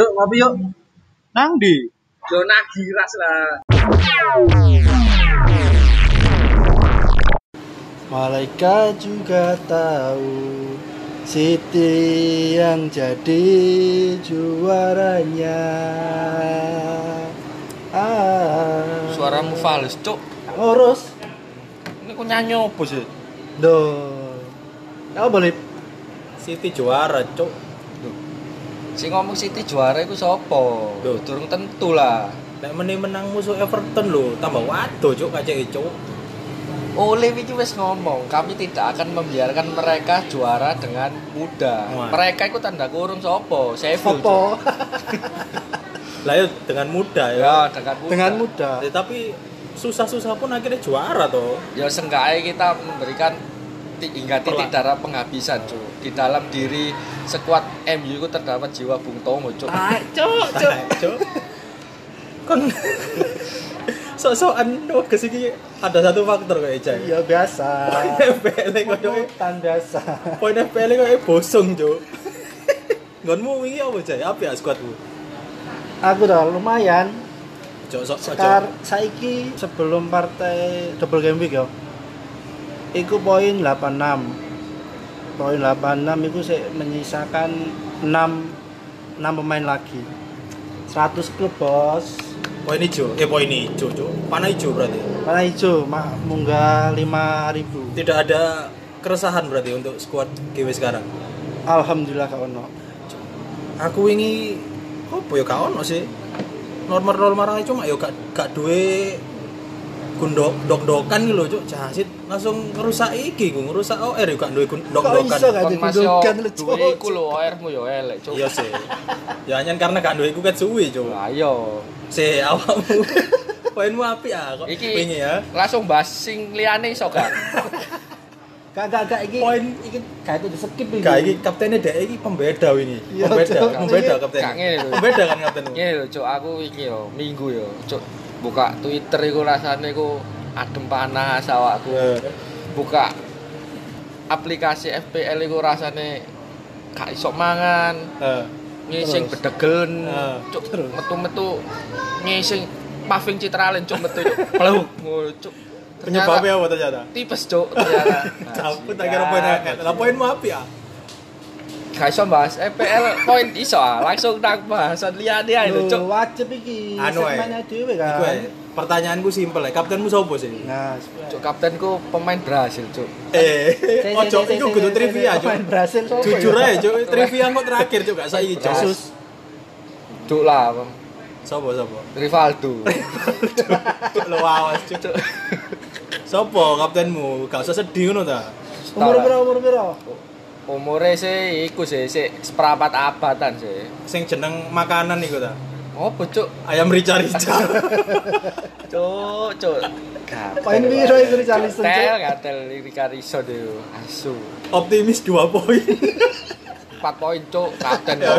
Yuk ngopi yuk. Nang di. Zona giras lah. Malaikat juga tahu Siti yang jadi juaranya ah. Suaramu fals, cuk. Ngurus Ini kok nyanyi apa sih? Do Apa boleh City juara, Cuk. Si ngomong City juara iku sapa? Loh. Durung tentu lah. Nek meneh menang musuh Everton lho, tambah waduh, Cuk, kacake, Cuk. Oleh iki wis ngomong, kami tidak akan membiarkan mereka juara dengan mudah. Wah. Mereka itu tanda kurung sapa? Sheffield. Apa Lah ya dengan mudah ya. Ya, dengan mudah. Dengan mudah Ya, tapi susah-susah pun akhirnya juara toh. Ya seenggaknya kita memberikan ti- hingga titik Perla- darah penghabisan, Cuk. Di dalam diri sekuat MU itu terdapat jiwa Bung Tomo, Cuk. Ah, cuk, cuk. Cuk. Kon sok-sokan nugas iki ada satu faktor kayak Ejay. Iya biasa Poin FPL Pungutan biasa poin FPL koyo bosong, Cuk. Nggonmu wingi apa, Jay? Apa ya skuadmu? Aku udah lumayan Cuk, sok Sekar saiki sebelum partai double game week ya. Iku poin 86. Poin 86 itu saya menyisakan 6 6 pemain lagi. 100 klub, Bos. Poin hijau, eh poin hijau, Cuk. Panah hijau berarti. Mana hijau, mak munggah 5000. Tidak ada keresahan berarti untuk skuad GW sekarang. Alhamdulillah kak ono. Aku wingi apa ya gak ono sih. Normal-normal aja cuma ya gak gak duwe gundok dok-dokan gitu loh, Cuk. Jasit langsung ngerusak iki, ku ngerusak OR ya gak duwe gun- Kok dok-dokan. iso gak Kon ada Mas yo gundogan lu, duwe Cuk? iku lho OR-mu yo elek, Cuk. Iya sih. Ya hanya karena gak duwe iku ket suwi, Cuk. Lah ayo. Si awakmu. Poinmu api ah kok. Iki wingi ya. langsung bahas sing liyane iso gak? Gak gak gak iki. Poin- iki gak itu skip iki. Gak iki kaptennya dek iki pembeda wingi. Pembeda, pembeda Gak kaptennya. ngene lho. Pembeda kan kaptenmu. Ngene lho, Cuk, aku iki yo minggu yo, Cuk. Buka Twitter iku rasane iku adem panas awakku. Eh. Buka aplikasi FPL iku rasane gak iso mangan. Eh. ngising Terus? bedegen Ah. cuk metu-metu ngising paving citralen cuk metu cuk peluk cuk Penyebabnya apa ternyata? tipes cuk ternyata Cabut tak kira poin. Lah poinmu api ah. Gak iso bahas EPL poin iso langsung nang bahasan liyane ae lho cuk wajib iki. Anu, eh. Dhewe kan. Iku ae. Pertanyaanku simpel ya. Kaptenmu sapa sih? Nah, cuk kaptenku pemain Brasil cuk Eh, ojo si, iku kudu trivia, Cuk. Pemain Brasil sopo Jujur aja, Cuk. Trivia kok terakhir, Cuk. Gak saiki, Cuk. Cuk lah. Sopo sopo? Rivaldo Cuk lo awas, Cuk. Sopo kaptenmu? Gak usah sedih ngono ta. Umur piro umur piro? Umure sih iku sih sih seperempat abatan sih Sing jeneng makanan iku ta. apa cuk Ayam rica-rica. cuk cuk Poin piro iku Richarlison, Cuk? Gatel, Riso deh, asu. Optimis 2 poin. 4 poin cuk, kapten Ya. kok.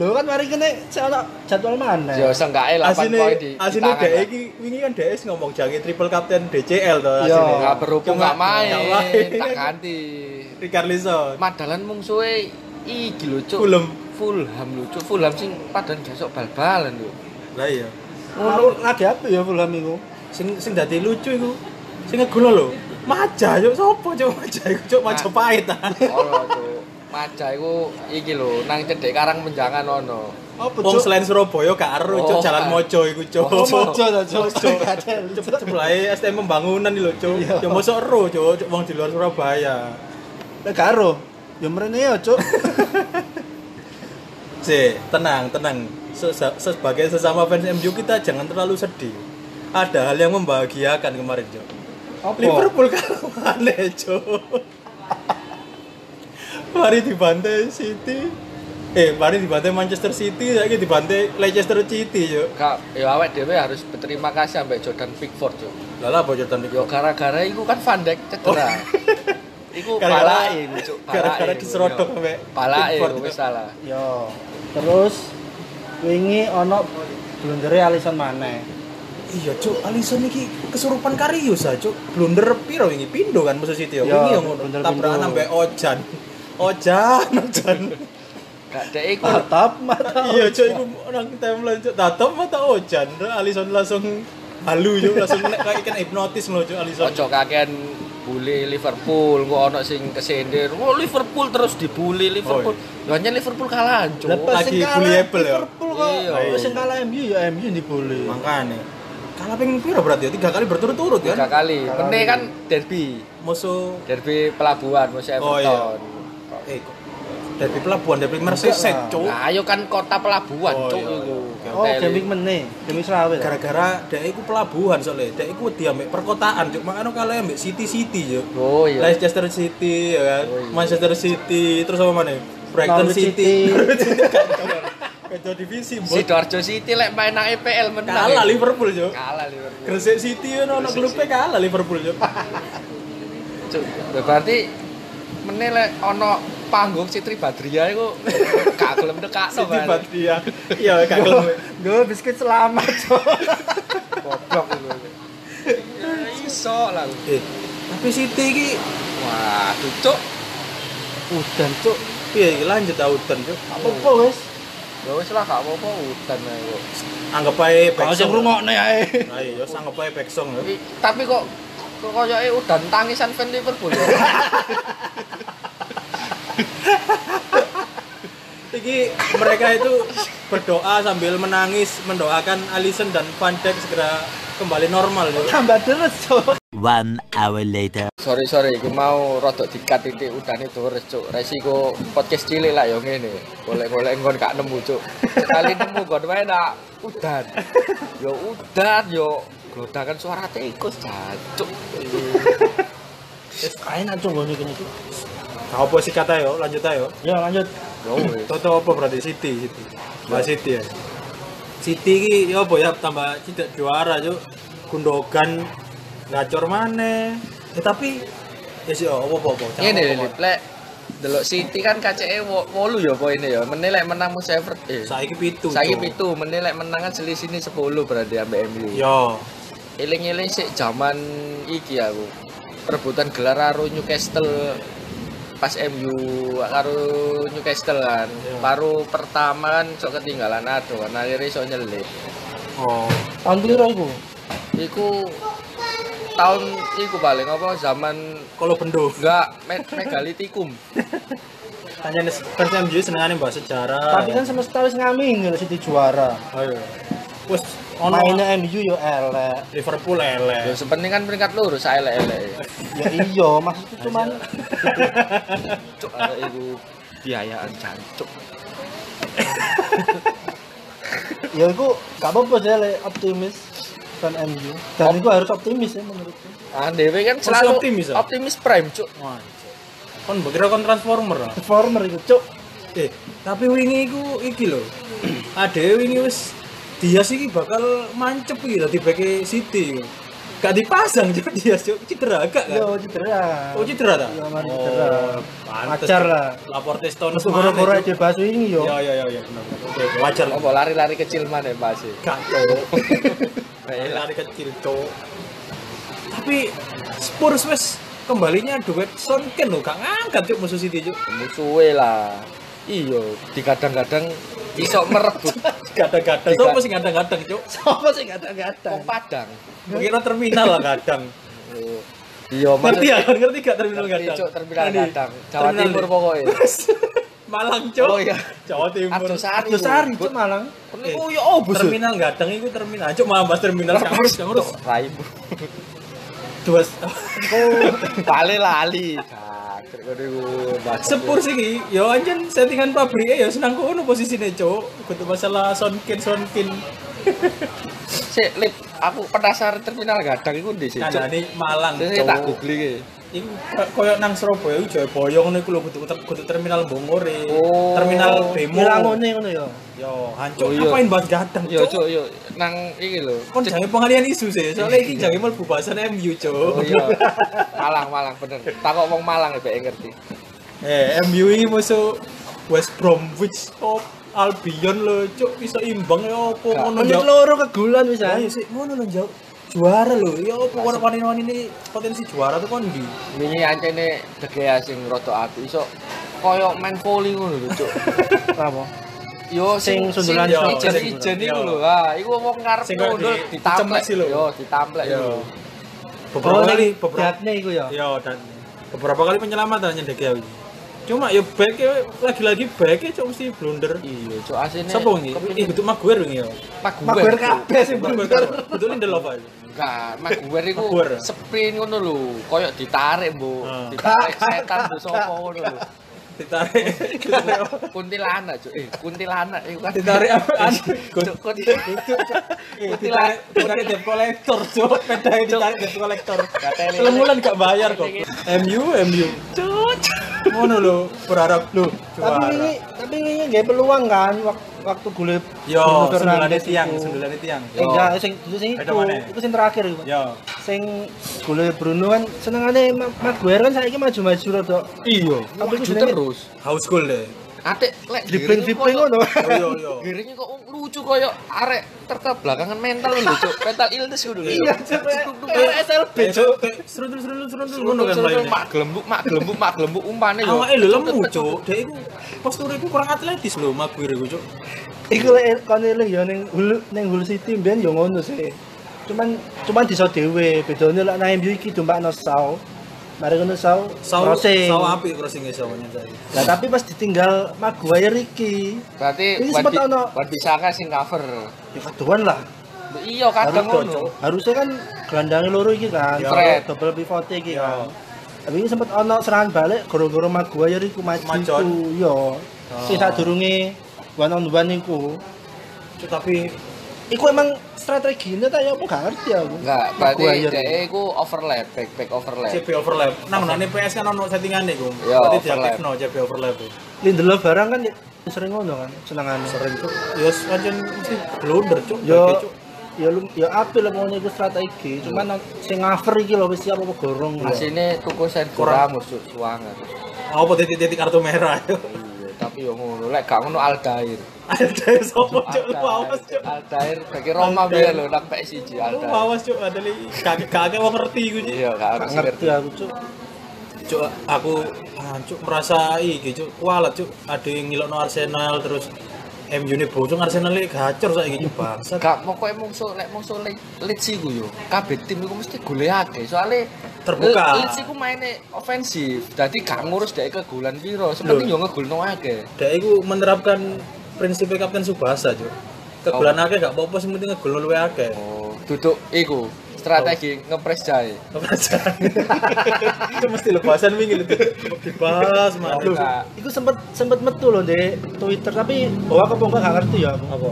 Lho kan mari kene sik ono jadwal mana? Yo seenggaknya 8 Asine poin di asine dhek iki wingi kan dhek ngomong jange triple captain DCL to Iya. asine. Nggak berhubung Cuma nggak main, nggak main. tak ganti. Ricarlison. Madalan mungsuhe iki lho cuk. Fulham. Fulham lho cuk, Fulham sing padan gesok bal-balan lho. Lah iya. Ngono lagi apa ya Fulham iku? Sing sing dadi lucu iku. Sing ngegono lho. Maja yuk sopo cuk Maja iku cuk Majapahit ta. Ono cuk. Maja iku iki lho nang cedek Karang Menjangan ono. Apa Wong selain Surabaya gak aru cuk Oh, Jalan. Mojo iku cuk. Oh, mojo ta, Cuk. Cuk. Cepet sebelahe STM pembangunan iki lho cuk. Ya mosok ero cuk, cuk wong di luar Surabaya. Lah karo. Ya mrene ya, Cuk. Si, tenang, tenang. Se- se- Sebagai sesama fans MU kita jangan terlalu sedih. Ada hal yang membahagiakan kemarin, Cuk. Apa? Liverpool kalah mana, Cuk? Mari dibantai City. Eh, mari dibantai Manchester City, lagi dibantai Leicester City, Cuk. Kak, ya awake dhewe harus berterima kasih sampai Jordan Pickford cuk. Lala apa Jordan Yo Pickford? gara-gara iku kan Van Dijk cedera. Iku lho, cuk. gara-gara diserodok yo. Pickford. lho, wis salah. Yo. Terus wingi ono blundere Alisson maneh. Iya, Cuk. Alisson iki kesurupan Karius ah, Cuk. Blunder piro wingi pindo kan musuh. Iya, Wingi ngono blunder tabrakan sampai Ojan. Ojan, Ojan. Gak dek iku. Mantap, mantap. Iya, cok iku nang timeline cok. Tatap mata ojan, Alison langsung halu cok, langsung nek kayak kena hipnotis lho cok Alison. Ojo kakean bully Liverpool, kok ono sing kesendir. Oh Liverpool terus dibully Liverpool. Lho hanya Liverpool kalah, Cuk. Lepas Lagi kalah bullyable ya? Liverpool kok. Iya. Terus sing kalah MU ya MU dibully. Makanya kalah pengen piro berarti ya? Tiga kali berturut-turut Tiga kan? kali. Kalah Meneh lagi. kan derby. Musuh Derby pelabuhan musuh Oh, Everton. iya. eh kok dari pelabuhan dari lah. cok. Nah, ayo kan kota pelabuhan, Oh, Cuk iya, iku. iya. Oh, gaming meneh, gaming Selawe. Gara-gara dek iku pelabuhan soalnya, dek iku di ambek perkotaan cok. Makanya kalah ambek City City cok. Oh iya. Leicester City ya kan, Oh, iya. Manchester City, terus apa mana? Brighton City. City. Ketua divisi, bos. Sidoarjo City lek main nang EPL menang. Kalah. Liverpool cok. Kalah Liverpool. Gresik City ono ono klubnya kalah Liverpool cok. Cuk, ya berarti meneh lek ono panggung Citri Badriah iku gak gelem dekakno City Badria. Iya, gak kelem. Gue biskuit selamat. Goblok iku. Ya iso lah. Eh, tapi City iki Wah, cuk. Udan, Cok. piye iki lanjut autan cok. Apa-apa, wes. Ya wis lah gak apa-apa udan ae kok. Anggap ae Kalau sing back ngrungokne ae. Ayo, anggap ae back song ya. Tapi, tapi kok kok koyoke udan tangisan fan Liverpool Iki mereka itu berdoa sambil menangis mendoakan Alisson dan Van Dijk segera kembali normal cok. Tambah deres, Cok. One hour later. sorry sorry, aku mau rodok dikat titik itu terus cuk. Resiko podcast cilik lah yo ngene. Golek-golek nggon gak nemu cuk. Sekali nemu gon wae nak udan. Yo udan yo glodakan suara tikus jancuk. Wes enak, Cok, ngene kene, Cuk. Nah, apa sih kata yo? Lanjut ayo. Ya, lanjut. Yo wis. Toto apa berarti City City. Mbak City ya. City iki ya apa ya tambah tidak juara cuk. Gundogan ngacor mana? Eh tapi ya sih apa apa apa. Apa-apa. lho, lek delok City kan kaceke 8 ya poinnya ya. Meneh lek menang musuh Everton. Eh, Saiki pitu. saiki Cuk. pitu, meneh lek menang kan selisihnya 10 berarti ambek MU. Yo. Eling-eling sik zaman iki aku. Perebutan gelar karo Newcastle pas MU karo Newcastle kan. Iya. Baru pertama kan sok ketinggalan aduh kan akhirnya sok nyelip. Oh. Tahun piro iku? Iku tahun iku paling apa zaman Kalau bendo. enggak me megalitikum. Hanya fans MU senengane bahas sejarah. Tapi kan semesta wis ngamin lho City juara. ayo. Wes ono Mainnya MU yo elek. Liverpool Ya elek. sepenting kan peringkat loro saelek-elek. Ya iya, maksudku cuman Cuk arek iku biayaan jancuk. ya iku gak apa-apa sih optimis fan MU. Dan iku harus optimis ya menurutku. Ah, dewe kan selalu optimis, ya? optimis prime, cuk. Wah. Kon berkira kon transformer lah. Performer iku, Cuk. Eh, tapi wingi iku iki lho. Ade wingi wis dia sih bakal mancep iki dadi bek City. Gak dipasang cuk dia cuk cedera gak kan? Yo cedera. Oh cedera ta? Iya, mari cedera. pantes, Wajar lah. Laporte Stone Metu gara-gara dibahas wingi yo. Ya ya ya ya benar. benar. Oke, wajar. Apa lari-lari kecil mana sih? Gak. Lari kecil cuk. Tapi Spurs wes kembalinya duet Son Ken lho gak ngangkat cuk musuh City cuk. Musuhe lah. Iya, digadang-gadang iso merebut Kadang-kadang sopo sing kadang-kadang cuk. Sopo sih kata-kata? wong Padang. Kira terminal lah kadang. Oh. Iya, Ngerti ya? Ngerti gak terminal kadang? Cuk, terminal kadang. Jawa Timur ini. pokoknya. Malang cuk. Oh iya. Jawa Timur. Arjosari. Arjosari Cuk Malang. Eh, Oh ya oh busuk. terminal gadang itu terminal. Cuk malah bahas terminal gak ngurus. Raimu. Dua Bale lali. Kaget ngono iku. Mbak. sepur sih ki. Yo anjen settingan pabriknya ya senang kono posisinya cuk. Kudu masalah Sonkin Sonkin. Sik, Lip, aku penasaran terminal gadang iku ndi sih? Nah, ini Malang Saya tak googling iki. Iku ko- koyo nang Surabaya iku Jayabaya ngono iku lho kudu kudu terminal Bongore. Oh. Terminal Bemo. Milangone ngono yo. Yo, hancur. Oh, iya. Ngapain bahas gadang, Yo, Cuk? cuk, yo nang iki lho. Kon jangan pengalian isu sih. Soalnya iki jangan mlebu bahasan MU, Cuk. Oh iya. Malang, Malang bener. Takok wong Malang ya bae ngerti. Eh, MU ini musuh West Bromwich oh, Albion lho, cuk iso imbang ya opo ngono Menit ya. loro kegulan wis ae. sih, ngono lho jauh. Juara lho, ya opo wani-wani ini potensi juara tuh kon di. Wingi ancene degea sing rada apik iso koyo main volley ngono lho, Cuk. Apa? Yo Sing sundulan sing yo, sing- iku yo. lho. Ah, iku wong ngarep di- ditamplek dicemplek sih lho. Yo, ditamplek Yo. beberapa Oh, kali beberapa iku ya. ya dan beberapa kali penyelamatan nyendek ya cuma ya back lagi-lagi back cok mesti blunder Iya, Cuk, asine. siapa ini? Ih, betul Maguire ini ya. Maguire kabeh sing blunder. Betul ini apa? Enggak, Maguire iku sprint ngono lho, koyo ditarik, Bu. Ah. Ditarik setan Bu sapa ngono lho. Ditarik? Kuntilanak, Cuk. Eh, kuntilanak iku kan. Ditarik apa? Cuk, kuntilanak. Eh, Ditarik, debt collector, cok. Pedangnya ditarik debt collector. Telung bulan gak bayar kok. MU, MU. Ngono lho, berharap lu Tapi ini tapi ini nggak peluang kan wak- waktu golek Yo, Fernandes tiang, iku. sundulannya tiang. Eh, enggak, sing itu sing itu, itu sing terakhir iku. Yo. Sing golek Bruno kan senengane Ma- Maguire kan saiki maju-maju rada. Iya. Tapi terus. House goal deh. Atik lek dribbling ngono. Yo yo. Giringnya kok lucu koyo arek terbelakangan mental lho, Cuk. Mental illness ngono lho. Iya, Cuk. SLB, Cuk. Serundul serundul serundul ngono kan mainnya. mak gelembuk, mak gelembuk, mak gelembuk umpane yo. Awake lho lemu, Cuk. Dek iku posture iku kurang atletis lho Maguire iku, Cuk. Iku lek kon eling ya ning Hull ning Hull City mbiyen ya ngono sih. Cuman cuman bisa dhewe, bedane lek nang MU iki dombakno Sau. Mari ngono Sau. Saw crossing. saw apik crossing e sawanya tadi. Lah tapi pas ditinggal Maguire iki, Berarti Ini Bi- ono- Wan Bisaka sing cover. ya kaduan lah. Iya kadang ngono. Harusnya kan gelandangnya loro iki kan, Ya. Double pivot iki Ya. kan. Tapi ini sempat ono serangan balik gara-gara Maguire iku maju iku, yo. Sing sadurunge one on one iku. Tapi Iku emang strateginya ta ya apa gak ngerti aku. Enggak, berarti dhek iku overlap, back back overlap. CP overlap. Nang nane PS kan ono settingane iku. Ya, Berarti diaktifno CP overlap. Lindelof barang kan ya sering ngono kan, senengane. Sering Cuk. Ya pancen mesti blunder, Cuk. Cuk. ya lu ya apil lah ngono iku strategi, cuman nang- sing cover iki lho wis siap apa gorong. Asine tuku Sergio Kurang. Ramos Cuk, suwangan. Apa titik-titik kartu merah. Iya, ngono, lek gak ngono Aldair. Ada sopo, Cuk. Lu awas, Cuk. Aldair bagi Roma biar lho nang PSG Lu Aldair. awas, Cuk. Ada li kagak kagak wong ngerti iku, Cuk. Iya, gak ngerti aku, Cuk. Cuk, aku ah, cuk merasa iki cuk kualat cuk ada yang ngilokno Arsenal terus MU ini bocong Arsenal ini gacor saiki cuk bangsat. Gak pokoknya musuh lek Le- Leeds iku yo. Kabeh tim iku mesti goleake. Soale Terbuka. Le- Leeds iku maine ofensif. Dadi gak ngurus dhek kegolan piro. Sepenting yo ngegolno akeh. Dek iku menerapkan prinsip Kapten Subasa cuk. Kegulan akeh gak apa-apa sing penting ngegolno luwe akeh. Oh, duduk iku strategi ngepres jahe. Kepercayaan. Itu mesti lebasan wingi lho dibahas mah. Nah. Iku sempet sempet metu loh di Twitter tapi bahwa apa enggak gak ngerti ya aku. Apa?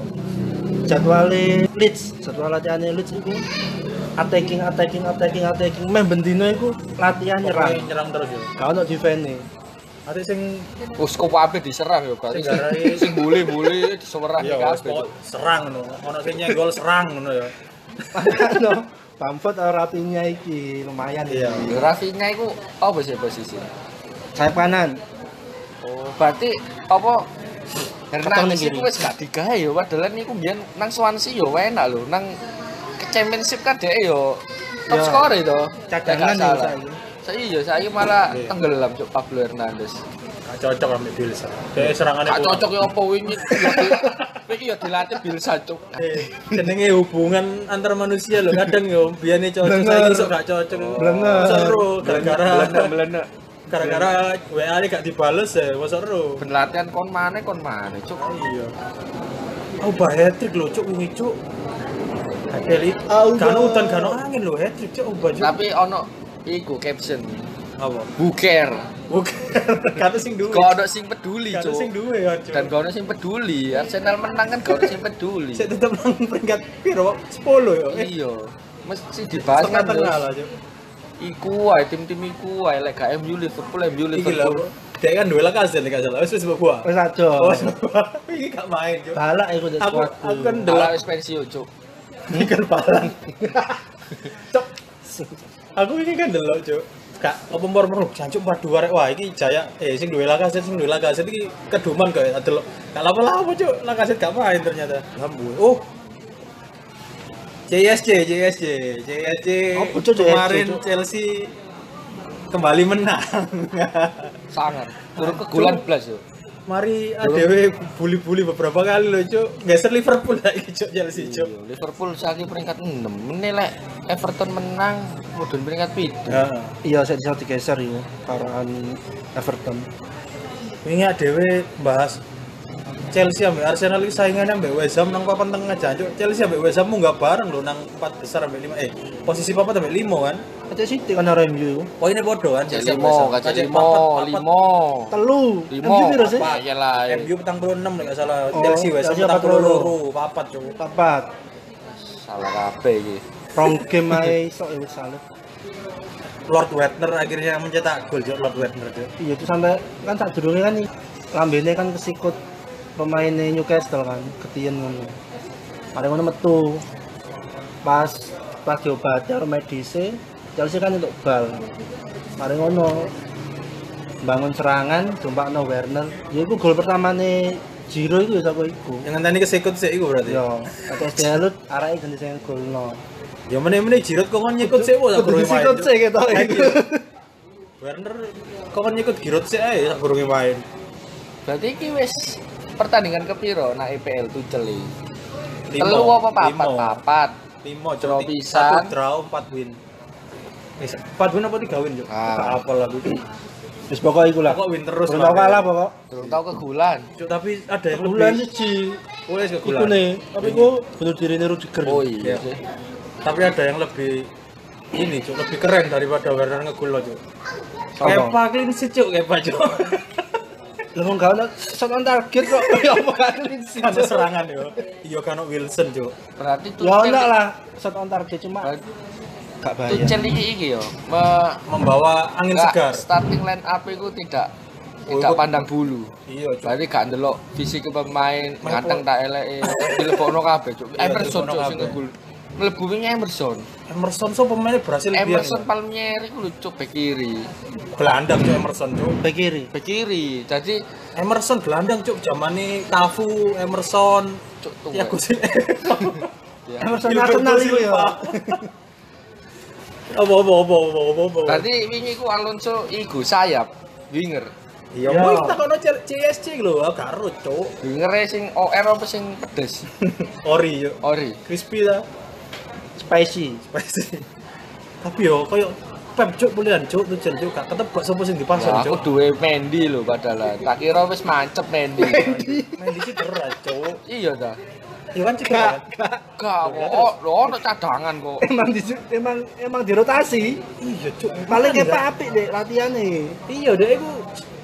Jadwalnya Leeds, jadwal latihannya Leeds itu attacking, attacking, attacking, attacking. Meh bendino iku latihan nyerang. nyerang terus yo. Gak ono defense Ate sing Wes kok ape diserang yo berarti. Sing Sing bully-bully diserang ya wis kabeh. serang ngono. Ono sing nyenggol serang ngono ya. Bamford atau rapinya iki lumayan Iya. Yo Rafinha iku apa sih posisi? Sayap kanan. Oh, berarti apa Hernandez itu wis gak digawe yo padahal niku mbiyen nang Swansea yo enak lho nang championship kan dhek yo top Ya, score itu cadangan Gak ya salah. saiki. Saya iya, saya malah Iya. tenggelam cuk Pablo Hernandez. Gak cocok ambil Bielsa. Kayak serangannya Gak cocok ya apa wingi. Wingi yo dilatih Bielsa cuk. Eh, jenenge hubungan antar manusia loh kadang yo biane cocok saya iso gak cocok Blenger. seru gara-gara Belanda. gara-gara WA ini gak dibales ya seru Ben latihan kon mana kon mana cuk. iya oh bah hat-trick lho cuk wingi cuk kan udan kan angin lho hat-trick cuk Tapi ono iku caption apa buker. Bukan kata sing duwe ono sing peduli kata sing cuk. duwe ya cuk Dan ono sing peduli. Arsenal menang kan ono sing peduli. saya tetap nang peringkat piro 10 ya eh Iya. Mesti dibahas kan terus. lah cuk Iku wae tim-tim iku wae lek gak MU Liverpool MU Liverpool. dia kan duel kasih nih salah wis wis gua Wis aja. oh iki gak main cuk Balak iku aku aku kan delok pensiun cuk. ini kan palang cok aku ini kan delok cok kak apa mor mor jancuk padu arek wah iki jaya. Eh sing duwe lakaset sing duwe lakaset iki keduman kok delok gak lapa-lapa cok lakaset gak main ternyata. Lambu oh. CSC CSC CSC Apa, Cuk, CSC, kemarin? Chelsea kembali menang. sangat. Turun kegulan blas yo Mari ADW bully-bully beberapa kali loh, Cuk. Geser Liverpool lagi, Cuk, Chelsea, Cuk. Iya, Liverpool saiki peringkat 6 meneh lek Everton menang mudun peringkat 7 Heeh. Iya, saya bisa digeser ya parahan Everton. Ini ADW bahas Chelsea ambek Arsenal iki saingannya ambek West Ham nang papan tengah jancuk. Chelsea ambek West Ham munggah bareng lho nang 4 besar ambek 5 eh posisi papat ambek 5 kan. Aja sih kan arah MU. Poinnya podo kan Chelsea ambek West Ham. papat, papat. limo Telu. limo MU piro sih? apa ya lah MU petang puluh enam nek gak salah. Oh, Chelsea West Ham petang puluh 42. loro, papat cuk. Papat. salah kabeh iki Rong game ae iso ya wis salut. Lord Wagner akhirnya mencetak gol Lord cuk. Iya itu sampai kan tak durunge kan nih lambene kan kesikut pemainnya Newcastle kan ketien ngono. Mari ngono metu. Pas pas diobati karo medise, Chelsea kan untuk bal. Mari ngono bangun serangan, jumpakno Werner. Ya iku gol pertamane Jiro itu ya sapa iku. Yang tadi kesikut sih iku berarti. Yo, atas Dalut arake ganti sing golno. Ya meneh-meneh Giroud kok kon nyikut sih Kudu disikut sih iku. Werner kok kon nyikut Giroud sih ae sak gurunge main. berarti iki wis pertandingan kepiro nak IPL Tuchel iki Limo, telu apa papat limo. papat lima Draw pisan. satu draw empat win empat win apa tiga win cok Ah. Apa lah aku Wis pokok iku lah. pokok win terus Belum Pak. kalah pokok. durung tau kegulan Cok, tapi ada yang lebih siji. wes Iku kegulan nih, tapi ku bunuh dirine Rudiger. oh iya Iya. sih tapi ada yang lebih ini cok lebih keren daripada Werner ngegul lo cok Apa? Kepa clean sheet cok Kepa cok Lah wong gak ono shot on target kok. Ya apa gak ada serangan yo. Iya kan Wilson cok berarti Ya ono Tuchel lah shot on target cuma gak bahaya. Tuchel iki iki yo me- membawa angin nggak, segar. starting line up itu tidak Oh, tidak pandang bulu. Iya cok berarti gak ndelok fisik pemain Main nganteng po- tak eleke dilebokno kabeh cuk. Iya, Emerson cuk sing kabeh. Mlebu wingi Emerson Emerson so pemainnya berhasil Emerson Palmieri ku lucu bek kiri gelandang cok Emerson cok Bek kiri. bek kiri jadi Emerson gelandang cuk zamane Cafu, Emerson, cuk tuh ya gue sih. ya. Emerson Arsenal iku ya. Apa apa apa apa apa berarti wingi ku Alonso iku sayap winger Iya, Ya. mau kita kono CSC lho, ah, karo cuk. winger sing OR apa sing pedes Ori yo. ori Crispy lah. Spicy. Spicy. Tapi yo koyo Pep cuk pulian cuk tuh cuk gak ketebak sapa sing dipasang Ya, aku cuk. duwe Mendy lho padahal tak kira wis mancep Mendy Main di situ cedera cuk. iya dah Iya kan cedera. kan? gak lo ono cadangan kok Emang di emang emang dirotasi. Iya cuk. Paling Makanya, kepa apik deh latihane. Iya deh iku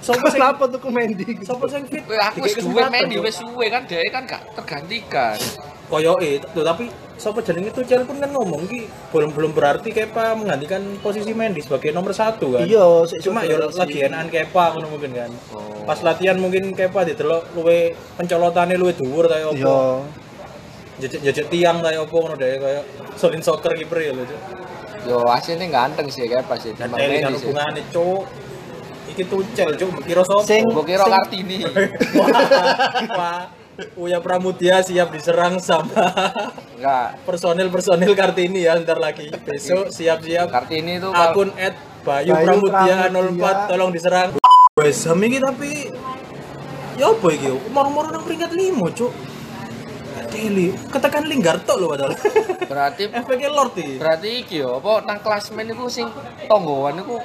sapa sing tuh Mendy? sapa sing fit. Aku wis duwe Mendy Cuk. wis suwe kan dia kan gak tergantikan koyoke. Tuh tapi sapa jenenge Tuchel pun kan ngomong ki belum belum berarti Kepa menggantikan posisi Mendy sebagai nomor satu kan. Iya, cuma ya dirotasi. lagi enakan Kepa ngono mungkin kan. Oh. pas latihan mungkin Kepa didelok luwe pencolotane luwe dhuwur kaya Iya. apa jejak-jejak tiang kaya apa ngono deh kaya Solin Soccer kiper ya lho yo aslinya ganteng sih kayak pas sih dan Mendy sih. hubungane cuk. Iki Tuchel cuk kira sapa? Sing- kira Kartini. Wah, wah Uya Pramudia siap diserang sama enggak. personil-personil Kartini ya ntar lagi. Besok siap-siap. Kartini itu akun at Bayu, Bayu Pramudia Pramudia. 04 tolong diserang. Ham iki tapi ya apa iki? Umur-umur nang peringkat 5 cuk. Deli ketekan Lingard tok lho padahal. Berarti efeknya Lord iki. berarti iki yo apa nang klasmen iku sing tonggoan iku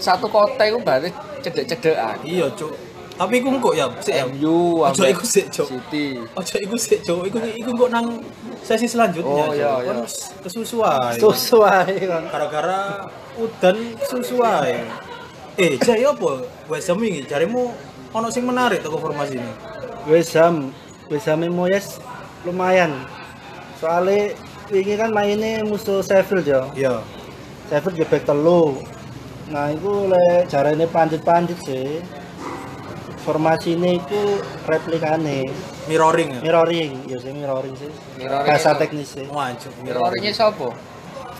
satu kota iku berarti cedek-cedekan. Iya cuk tapi iku kok ya sik ya MU Ojo iku sik, Cuk. City Ojo iku sik cuk iku iku kok nang sesi selanjutnya Oh, iya, iya. kesusu ae Sesuai kan. gara-gara udan susu ae. Eh, jay apa? Wes Ham iki jarimu ono sing menarik toko formasi ini. West Ham, West Ham Moyes lumayan. Soalnya ini kan mainnya musuh Sheffield ya. Iya. Sheffield back telu. Nah, itu oleh jarane pandit-pandit sih. Formasinya itu replikane, Mirroring ya. mirroring, ya sih mirroring sih. Mirroring Bahasa itu- teknis sih. Wancuk Mirroringnya sapa?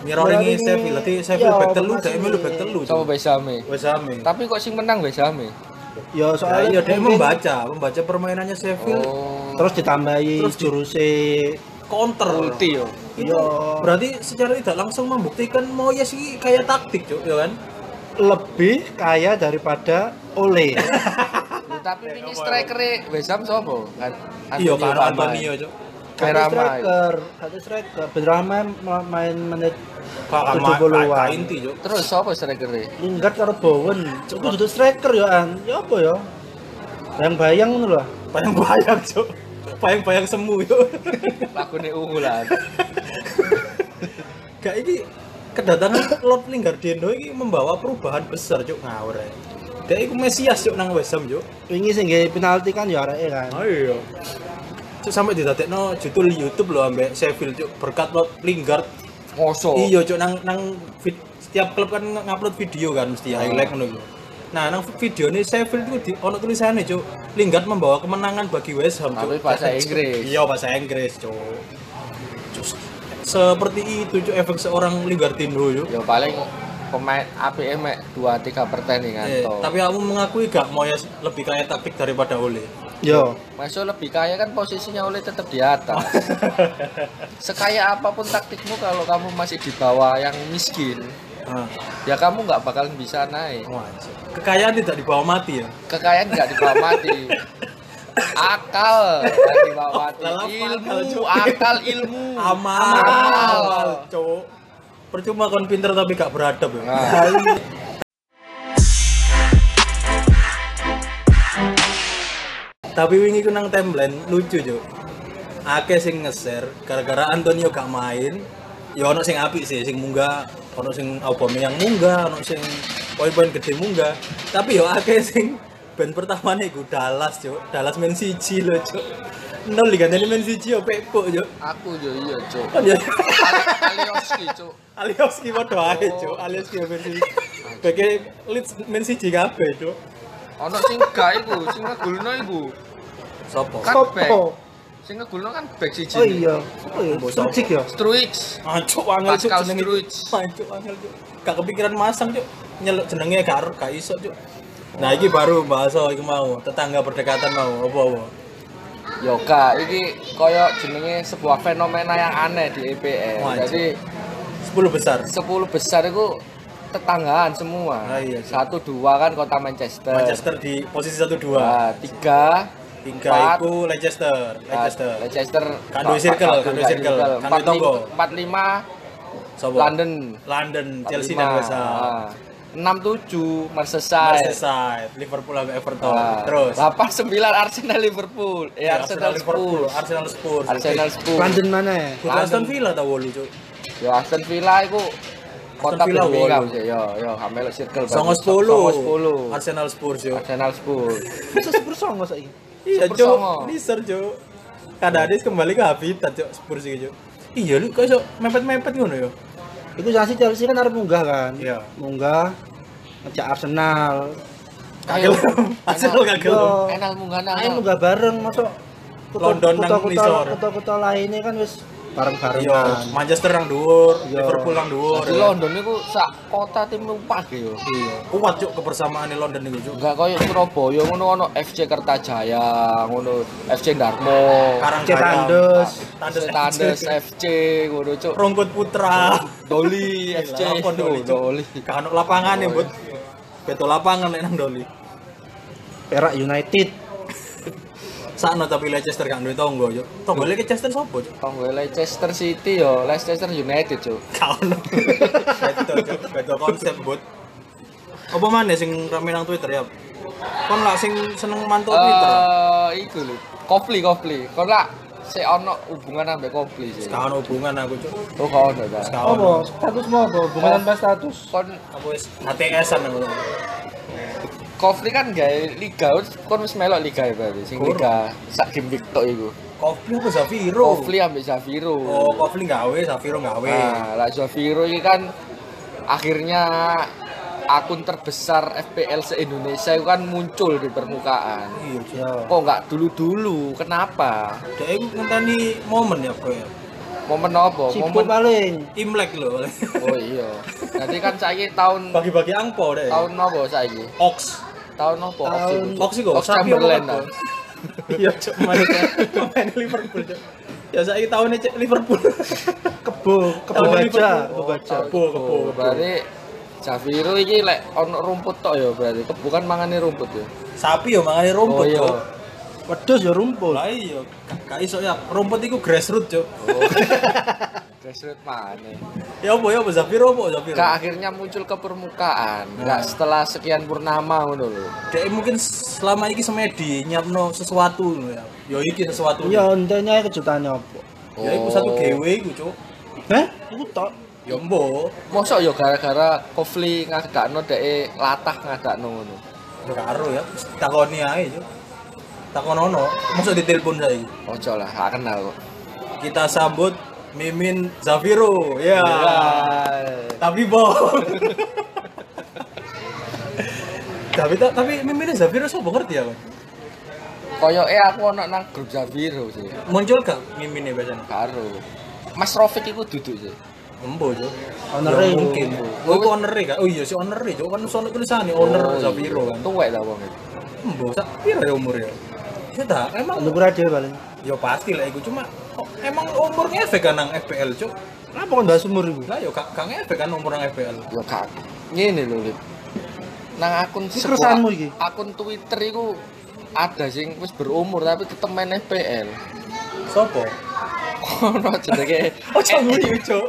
Mirroring Sheffield. Dadi Sheffield iya, back telu, formasi dhek melu back telu. Sapa Besame? Wes Ham. e. Tapi kok sing menang Besame? Ya Nah, soalnya iya dia membaca, membaca permainannya Sheffield Oh, terus ditambahi Terus di- jurusnya counter. ulti yo. Itu Iya. berarti secara tidak langsung membuktikan Moyes ini kayak taktik, Cuk, ya kan? lebih kaya daripada Ole. Tapi ini striker West Ham sapa? Kan Iya, karo. Antonio, Cuk. Kata Beramai. striker, kata striker. Benrahma ma- main menit Kak ama 70-an. kak inti, Cuk. Terus sapa striker Lingard karo Bowen. Iku dudu striker ya an. Ya apa ya? Bayang-bayang ngono lho. Bayang-bayang, Cuk. Bayang-bayang semu, Cuk. Lagune unggulan. Gak ini kedatangan Lord Lingardino ini membawa perubahan besar, Cuk. Ngawur ya. Dia itu Mesias, Cuk, nang West Ham, Cuk. Wingi sing nggih penalti kan ya areke kan. Oh iya. Cuk sampai didadekno judul YouTube loh ambek Sheffield, Cuk. Berkat Lord Lingard Ngoso. Iya, cok nang nang vid- setiap klub kan ng- ngupload video kan mesti highlight ngono iku. Nah, nang video ini Sheffield itu di ono tulisannya, cok. Lingard membawa kemenangan bagi West Ham, Tapi Cuk. bahasa Inggris. Iya, bahasa Inggris, cok. Cuk, Seperti itu, cok, efek seorang Lingardino, cok. Ya paling pemain APM 2 3 pertandingan Eh, toh. tapi kamu mengakui gak mau ya lebih kaya taktik daripada Ole? Yo. Masuk lebih kaya kan posisinya oleh tetap di atas. Sekaya apa pun taktikmu kalau kamu masih di bawah yang miskin, Nah, ya kamu nggak bakalan bisa naik. wajib. Kekayaan tidak dibawa mati ya. Kekayaan nggak dibawa mati. Akal dibawa mati. Lah, apa akal, Ilmu, akal ilmu. Amal, Amal. amal, cok. Percuma kon pinter tapi gak beradab ya. Nah, Tapi wingi ku nang timeline lucu, Cuk. Akeh sing nge-share gara-gara Antonio gak main. Ya ono sing apik sih, sing munggah, ono sing Aubameyang munggah, ono sing poin-poin gede munggah. Tapi yo akeh sing band pertamanya iku Dallas, Cuk. Dallas main siji lho, Cuk. Nol diganteni main siji yo pepok, Cuk. aku yo iya, Cuk. Kan ya Ali- Alioski, Cuk. Alioski padha ae, Cuk. Alioski yo main siji. Bagi Leeds main siji kabeh, Cuk. Ono sing gak iku, sing ngegulno iku. Sopo? Kan Sopo? back. Sing ngegulno kan back siji. Oh iya. Apa ya? Mbok Strucik ya. Struix. Ancuk angel cuk Pascal jenenge. Struij. Ancuk angel cuk. Gak kepikiran masang cuk. Nyeluk jenenge gak gak iso cuk. Nah iki baru bahas iki mau tetangga berdekatan mau apa-apa. Yoga, iki koyo jenenge sebuah fenomena yang aneh di EPL. Wah, Jadi 10 besar. 10 besar itu tetanggaan semua. Ah, iya. Satu dua kan kota Manchester. Manchester di posisi 1 2. Nah, tiga Tiga iku Leicester, nah, Leicester. Leicester. Kan duwe circle, kan duwe circle, kan Empat tonggo. lima, empat lima? London. London, Chelsea dan West Ham. Ah. Enam tujuh Merseyside. Merseyside, Liverpool sampai Everton. Ah, Terus delapan sembilan Arsenal Liverpool. Eh Ya, Arsenal Liverpool, Spurs. Arsenal Spurs. Arsenal Spurs. London mana ya? Kudu Aston Villa ta wolu cuk. Ya Aston Villa itu kota Villa Birmingham wolu. sih. Yo yo Hamel Circle. Songo berarti. Songo 10. 10. Arsenal Spurs yo. Arsenal Spurs. Bisa sepuluh songo saiki. Iya, Spurs Cuk. Liser, Cuk. Kadang kembali ke habitat, Cuk. Spurs iki, Cuk. Iya, lu kok iso mepet-mepet ngono ya? Iku janji Chelsea kan arep munggah kan. Iya. Munggah ngejak Arsenal. Kagel. Arsenal kagel. Yo. Enal munggah Ayo nang. munggah bareng masuk London nang ngisor. kota-kota lainnya kan wis bareng-bareng. Iya, Manchester nang dhuwur, Iya. Liverpool nang dhuwur. Di London itu sak kota tim numpak yo. Iya. Kuat, Cuk, kebersamaan di London iki, Cuk. Enggak koyo Surabaya ngono ono FC Kertajaya, ngono FC Darmo, Cek Tandes. Tandes. Tandes FC ngono cuk. Rongkut Putra. Doli FC apa Doli? Doli. Kan lapangan ya, Bud. Beto lapangan nek nang Doli. Perak United. Sakno tapi Leicester gak duwe tonggo, Cuk. Tonggo Leicester sopo, Cuk? Tonggo Leicester City yo, Leicester United cuk. Kau Beto, Cuk. Beto konsep, Bud. Apa mana sing rame nang Twitter ya? Kon lah sing seneng mantau Twitter. Eh, iku lho. Kofli Kofli. Kon lah sik ono hubungan ambek Kofli sih. Gak ono hubungan aku, Cuk. Oh kau ono ta. Gak Apa? ono. Status mau apa? Hubungan tanpa status. Kon Apa wis HTS-an aku. Kofli kan gawe liga, kon wis melok liga ya berarti. Sing liga sak game TikTok iku. Kofli apa Zafiro? Kofli ambek Zaviro. Oh, Kofli gawe, Zafiro gawe. Nah, lah Zaviro ini kan akhirnya akun terbesar FPL se-Indonesia itu kan muncul di permukaan. Iya. Ya. Kok nggak dulu-dulu? Kenapa? Dia iku ngenteni momen ya, Bro ya. Momen apa? Sibuk Momen paling. Imlek lho. Oh iya. Nanti kan saiki tahun Bagi-bagi angpo deh. tahun apa saiki? Ox. Tahun apa? Tahun- Ox iku, Ox sapi apa Chamberlain. Iya, Cuk, main main Liverpool, Cuk. Ya saiki tahunnya Cuk, Liverpool. Kebo, kebo Tahun baca, Liverpool. kebo baca. Kebo, kebo. Berarti Zafiro iki lek ono rumput tok ya berarti bukan mangane rumput ya. Sapi yo mangane rumput, Oh, iya. Wedhus ya rumput. Lah iya, gak- iso ya. Rumput iku grassroots, Cuk. Oh. Grassroots mana? Ya apa ya apa Zafiro apa Zafiro? Kak akhirnya muncul ke permukaan. Enggak setelah sekian purnama ngono lho. Dek mungkin selama iki semedi nyiapno sesuatu ngono ya. Yo iki sesuatu. Ya entenya kejutannya apa? Ya iku satu GW iku, Cuk. Heh? Iku tok. Ya mbok. Mosok yo gara-gara Kofli ngadakno dhek latah ngadakno ngono. Ya karo ya. Takoni ae, Cuk. Takonono, mosok ditelepon saiki. Ojo lah, gak kenal kok. Kita sambut Mimin Zafiro. Ya. Tapi bohong. tapi ta- tapi Mimin Zafiro sopo ngerti ya, Bang? Koyoke aku ono nang grup Zafiro sih. Muncul gak Mimin biasanya? Karo. Mas Rofik iku duduk sih. Embo, Cuk. Owner Ya, mungkin. Oh, itu owner kan? Oh iya si owner e, Cuk. Kan sono tulisane owner Zafiro kan. Tuwek ta wong itu. Embo, sak ya umur ya? Ya tak, emang Lu dia paling. ya pasti lah iku cuma kok emang umur ngefek kan nang FPL, Cuk. Kenapa kok ndak sumur iku? Lah yo gak gak ngefek kan umur nang FPL. Yo kak. Ngene lho, Lip. Nang akun Iki keresahanmu iki? Akun Twitter iku ada sing wis berumur tapi tetep main FPL. Sopo? Ono jenenge Oh, canggung Cuk.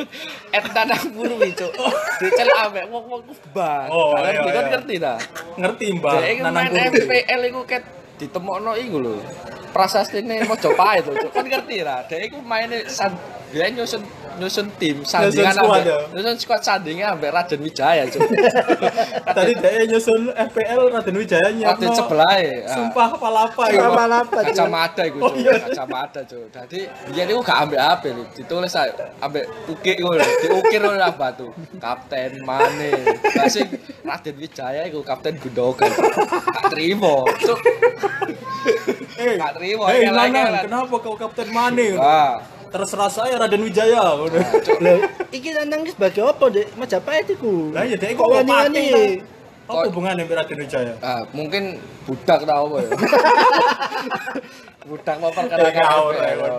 Et tanah buru itu. Dicel ambek wong-wong kubah. Oh, Kalian iya, kan iya. ngerti ta? Ngerti, Mbak. Nanang. FPL iku ket ditemokno iku lho. Prasastine Mojopahit lho. Cuk. Kan ngerti ta? Dek iku maine san dia nyusun nyusun tim sandingan squad, ambek ya? nyusun squad sandingan ambek Raden Wijaya, Cuk. Tadi dia nyusun FPL Raden Wijaya nyiapno. Raden sebelah e. Sumpah palapa ya. Apa-apa. kacamata iku Oh, iya. kacamata Cuk. Dadi biyen iku gak ambek HP lho, ditulis ae ambek ukik ngono, diukir ngono lah batu. Kapten Mane. Lah sing Raden Wijaya iku Kapten Gundogan. Gak trimo. Eh, Gak trimo, Hei, elek-elek. Nanang, kenapa kau Kapten Mane? Wah, Terserah saya Raden Wijaya. Lah, iki nang iki sebagai apa, Dek? Majapahit iku. Lah ya dia kok kok wani-wani. Apa hubungannya dengan Raden Wijaya? ah, mungkin budak tau apa ya. budak mau FPL. ngawur.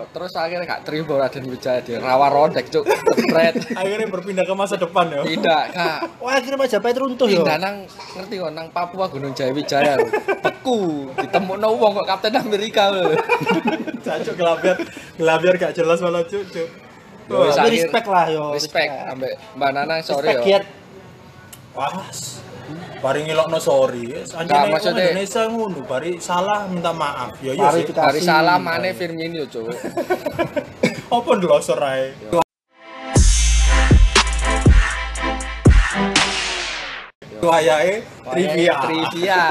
Terus akhirnya gak terima Raden Wijaya di rawa rondek cuk. Jepret. Akhirnya berpindah ke masa depan ya. Tidak, Kak. Wah, akhirnya Majapahit runtuh ya. Pindah nang ngerti kok nang Papua Gunung Jayawijaya lho. Beku, ditemukno wong kok Kapten Amerika lho. Cacuk gelabiar, gelabiar gak jelas malah cuk cuk. Yo, respect lah yo. Respect ambek Mbak Nanang sorry Respect yo. Wah, bari ngelokno sorry. Anjene maksudnya- Indonesia ngono, bari salah minta maaf. Ya iya sih. Klarifikasi. Hari salah mana Firmino cuk. Apa ndelosor ae? Wayahe trivia. Trivia.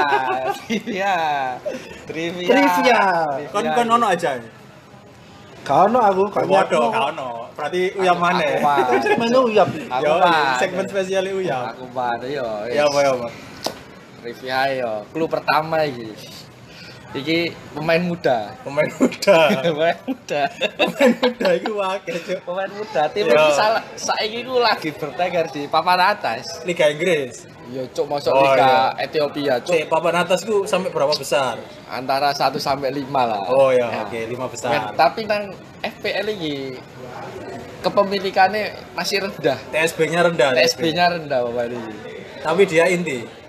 Trivia. Trivia. Trivia. Kon kon ono aja. Gak ono aku, gak Waduh, nyiapno. gak ono. Berarti uyam mana? aku mah. Menu uyap. Aku segmen spesial uyam. Aku bar yo. Ya apa ya apa? Trivia yo. Clue pertama iki. Iki pemain muda. Pemain muda. pemain muda. Pemain muda iku akeh, Cuk. pemain muda tim Yo. iki salah saiki ku lagi bertengger di papan atas. Liga Inggris. Yo cuk masuk Oh, Liga Ethiopia cuk Cek papan atas ku sampai berapa besar? antara 1 sampai 5 lah. Oh ya, Ya. oke, lima Men, besar. tapi nang FPL ini kepemilikannya masih rendah. TSB-nya rendah. TSB-nya rendah Bapak ini. Tapi dia inti.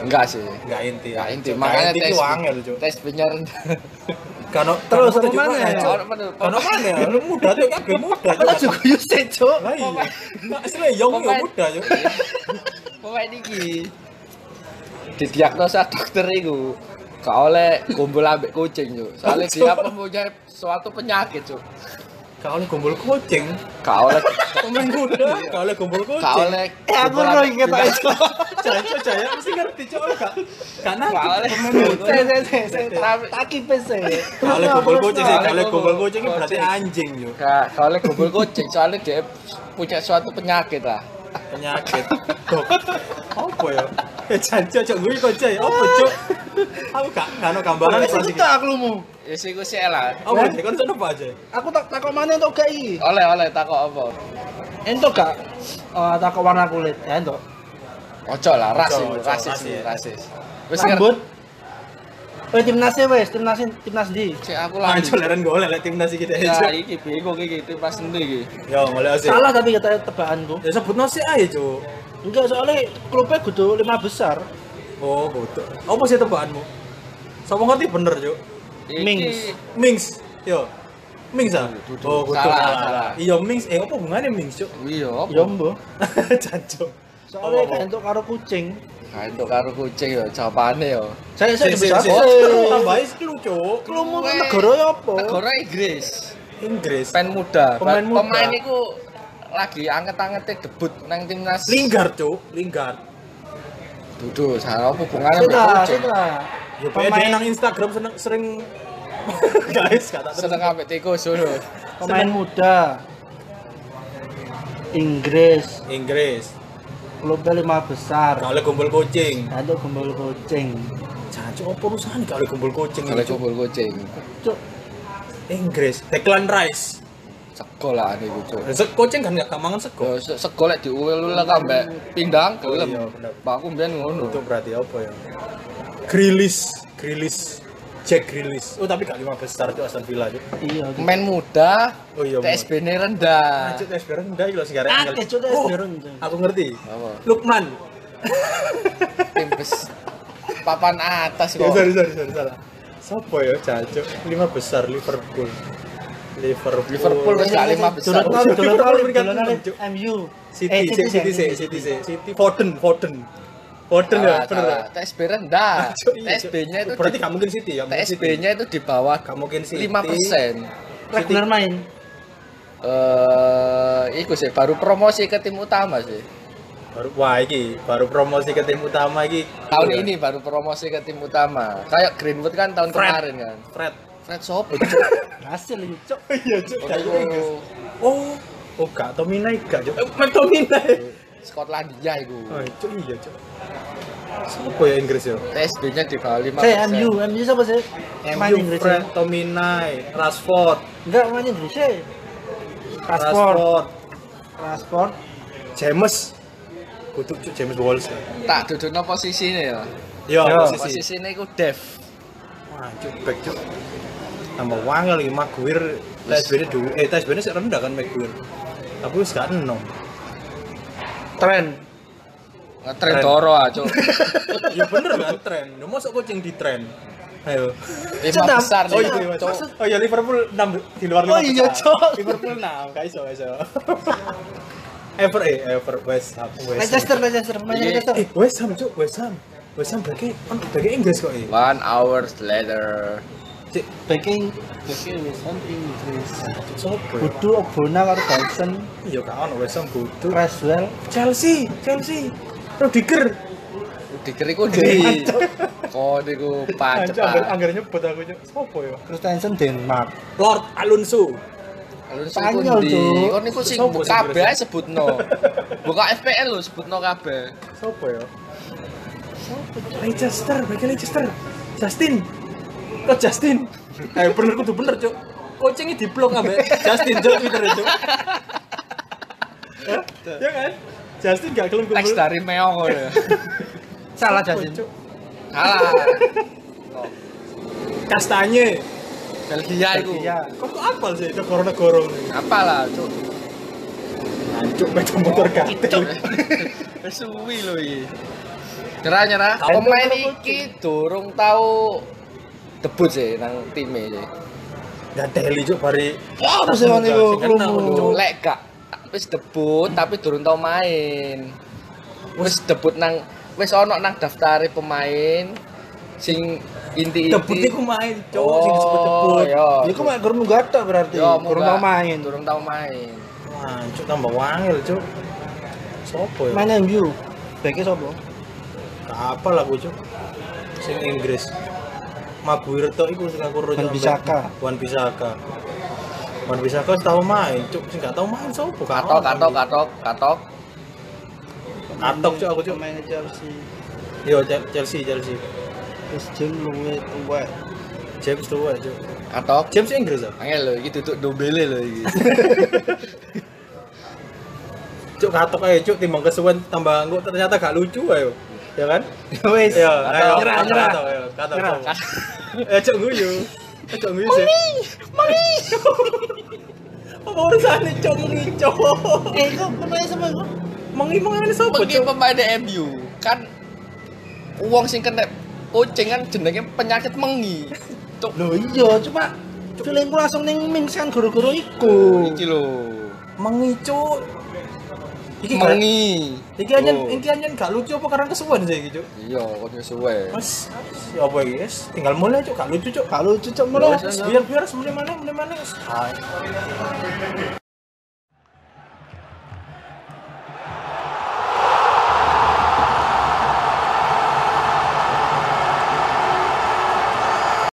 Enggak sih. Enggak inti. Enggak inti. Makanya inti ku TSB angel, Cuk. TSB-nya rendah. Kano Terus, juga mana? Bener. Kano mana? Lu muda tuh kabeh muda. Lah juga Yusuf, Cuk. Lah iya. Asli yo Pemain- muda, Cuk. Pemain iki didiagnosa dokter iku gak oleh kumpul ambek kucing cuk. Soalnya dia mempunyai suatu penyakit cuk. Oleh gombol kucing. Gak oleh Pemain gak oleh gombol kucing. gak oleh Eh, aku ambek- inget aja. Jancuk jaya mesti ngerti, Cuk. Gak gak oleh. pemain muda. Saya saya saya saya taki. Gak oleh gombol kucing oleh Gombol gombol kucing berarti anjing, gak oleh kumpul kucing soalnya dia punya suatu penyakit lah. Penyakit Dok, apa ya eh jancuk cok gue kok cek apa cok aku gak gak ada gambaran plastik itu tak lumu. Ya sih gue sih lah. apa sih kan apa aja Aku tak takok mana entuk gak iki? Oleh oleh takut apa? Entuk gak? Eh takok warna kulit. Ya entuk. Ojo lah, rasis rasis. rasis. Wis Rambut. Oh timnasnya wes, timnas timnas di. Cek aku lagi. Anjol leren golek lek timnas iki Ya aja. iki bingung iki timnas endi iki. Ya golek sih. Salah tapi kata tebakanku. Ya sebut nasi aja, Cuk. Enggak soalnya klubnya kudu lima besar. Oh, bodoh. Apa sih tebakanmu? Sama ngerti bener, Cuk. Mings. Mings. Yo. Mings ah? Oh, kudu Salah. Iya, Mings. Eh, apa hubungannya Mings, Cuk? Iya, apa? Ya mbok. Jancuk. Soalnya kayak untuk karo kucing. Nah, itu karo kucing ya jawabane ya. Saya saya Si, si, besar. si. sih. Tambahin lu, Cuk. Kelumu Weh. negara ya apa? Negara Inggris. Inggris. Pemain muda. Pemain muda. Pemain iku lagi anget-angete debut nang timnas. Lingard, Cuk. Lingard. Dudu, salah apa hubungannya Sudah, mbek kucing? sudah. Ya, pemain nang Instagram seneng sering guys, kata. Seneng ambek tikus ngono. Pemain muda. Inggris, Inggris. Klubnya lima besar. Kalau kumpul kucing. Ada gembel kucing. Jancuk apa urusan kalau kumpul kucing Kalau kumpul kucing. Cuk, Inggris. Declan Rice. Sego lah niku, Cuk. Sek kucing kan gak mangan sego. Yo se- sego lek diuwel lah ambek pindang Oh, gelem. iya, bener. Pak aku mbiyen ngono. Itu berarti apa ya? Grilis, Grilis, Jack Grilis. Oh tapi gak lima besar tuh Aston Villa tuh. iya. Pemain muda, Oh iya. TSB ini rendah. Tes bareng enggak iki lho sing garek Ah, tes Oh, bareng. Aku ngerti. Apa? Lukman. Tim bes papan atas Ya, kok. sorry sorry sorry salah. Sopo ya cancuk? Lima besar Liverpool. Liverpool. Liverpool wis gak lima besar. Kali, Liverpool. MU. City, City, City, City, City, City, City, Foden, Foden. Foden ya, bener. ya? TSB rendah. Iya. TSB-nya itu berarti di- gak mungkin City ya? TSB-nya itu di bawah Gak mungkin City. 5%. Regular main. Eh, iku sih baru promosi ke tim utama sih. Baru wah iki baru promosi ke tim utama iki. Tahun Iya. ini baru promosi ke tim utama. Kayak Greenwood kan tahun kemarin kan. Fred. Fred sopo? Hasil iki, Cuk. Iya, Cuk. Oh, iku Inggris. Oh, oh gak Tominay gak, Cuk. Eh, main Tominay. Skotlandia iku. Oh, Cuk iya, Cuk. Siapa ya Inggris ya? TSB-nya di bawah 5%. Saya MU, MU siapa sih? MU, Inggris. Fred, ya? Tominay, Rashford, Enggak main Inggris sih. Rashford, Rashford, Rashford. James. Kutuk Cuk James Walsh. Tak dudukno posisine ya. Yo, Yo, posisi. Posisine iku Dev. Wah, Cuk, back Cuk. Tambah wangel lagi Maguire. TSB-nya dulu, eh TSB-nya sih rendah kan Maguire. Tapi wis gak enom. Tren. Ngetren Keren. Doro ah, Cuk. ya bener kan tren. Ya mosok kucing di tren. Ayo. Lima besar Oh nih. iya, iya. Oh iya Liverpool 6 di luar Oh 5 iya. Liverpool 6, gak iso, gak iso. Ever eh Ever West Ham. West. Manchester, Manchester. Manchester. Eh, West Ham, Cuk, West Ham. West Ham bagi on bagi Inggris kok eh. One hours later. Cik, Ya? Kudu Ogbona karo Dyson, Iya gak ono West Ham butuh. Creswell, Chelsea, Chelsea. Rudiger. Dikeri ku di. Kok niku pacet. Anggar nyebut aku, Cuk. Sopo ya? Christensen Denmark. Lord Alonso. Lalu Spanyol, di. Cuk. Kok niku sing kabeh sebutno. Buka FPL lho sebutno kabeh. Sopo ya? Sopo? Leicester, bagi Leicester. Justin. Kok Justin? Eh bener kudu bener, Cuk. Coachingnya di blok ambek Justin Cuk Twitter Cuk. Hah? Ya kan? Justin gak gelem Teks kumpul. dari Meong ngono ya. Salah Justin. Cuk? Salah. Kastanye. Belgia iku. Iya. Kok kok apal sih negara-negara ini? Apalah, Cuk. Hancur meja motor gatel. Wis suwi lho iki. Nyerah nyerah. Pemain ayo, iki durung tau debut sih nang time sih. Ya Deli Cuk bari. Wah, apa Sing kenal, krungu? Cuk. Lek gak wis debut tapi durung tau main. Wis debut nang wis ono nang daftare pemain sing inti-inti. Debut iku main, Cuk, sing disebut debut. Yo. Iku mak gurung gata berarti. Yo, Gurung munggah. tau main. Durung tau main. Wah, Cuk tambah wangil, Cuk. Sopo ya? Main MU. Beke sapa? Gak apal aku, Cuk. Sing Inggris. Maguire tok iku sing aku Wan Bisaka. Wan Bisaka. Wan Bisaka wis tau main, Cuk. Sing gak tau main sopo? Gak Katok katok katok katok. Katok, Cuk, aku, Cuk. Main Chelsea. Yo Chelsea, Chelsea. Wis jeng luwe tuwek. James tuwa, Cuk. Katok. James Inggris ah. Angel lho iki duduk dombele lho iki. Cuk katok ae, Cuk, timbang kesuwen tambah engko ternyata gak lucu ayo. Ya kan? Wis. Ya, ayo. Nyerah, nyerah. Kata cowok. Eh, cok guyu. Eh, cok guyu sih. Mangi. Apa urusannya cok ini cok? Eh, kok pemain sama kok? Mangi mangi sapa cok? pemain MU kan uang sing kena kucing kan jenenge penyakit mengi. Cuk, Loh iya, cuma feelingku langsung ning Mings kan guru-guru iku. iki lho. Mangi cok. Iki gak- Mengi. Iki aja, Oh. iki aja gak lucu apa karena kesuwen sih gitu. Iya, kok suwe. Mas, ya apa iki? Yes, tinggal mulai cok, gak lucu cok. Kalau lucu cok mulai. Biar biar mulai mana, mulai mana. Hai.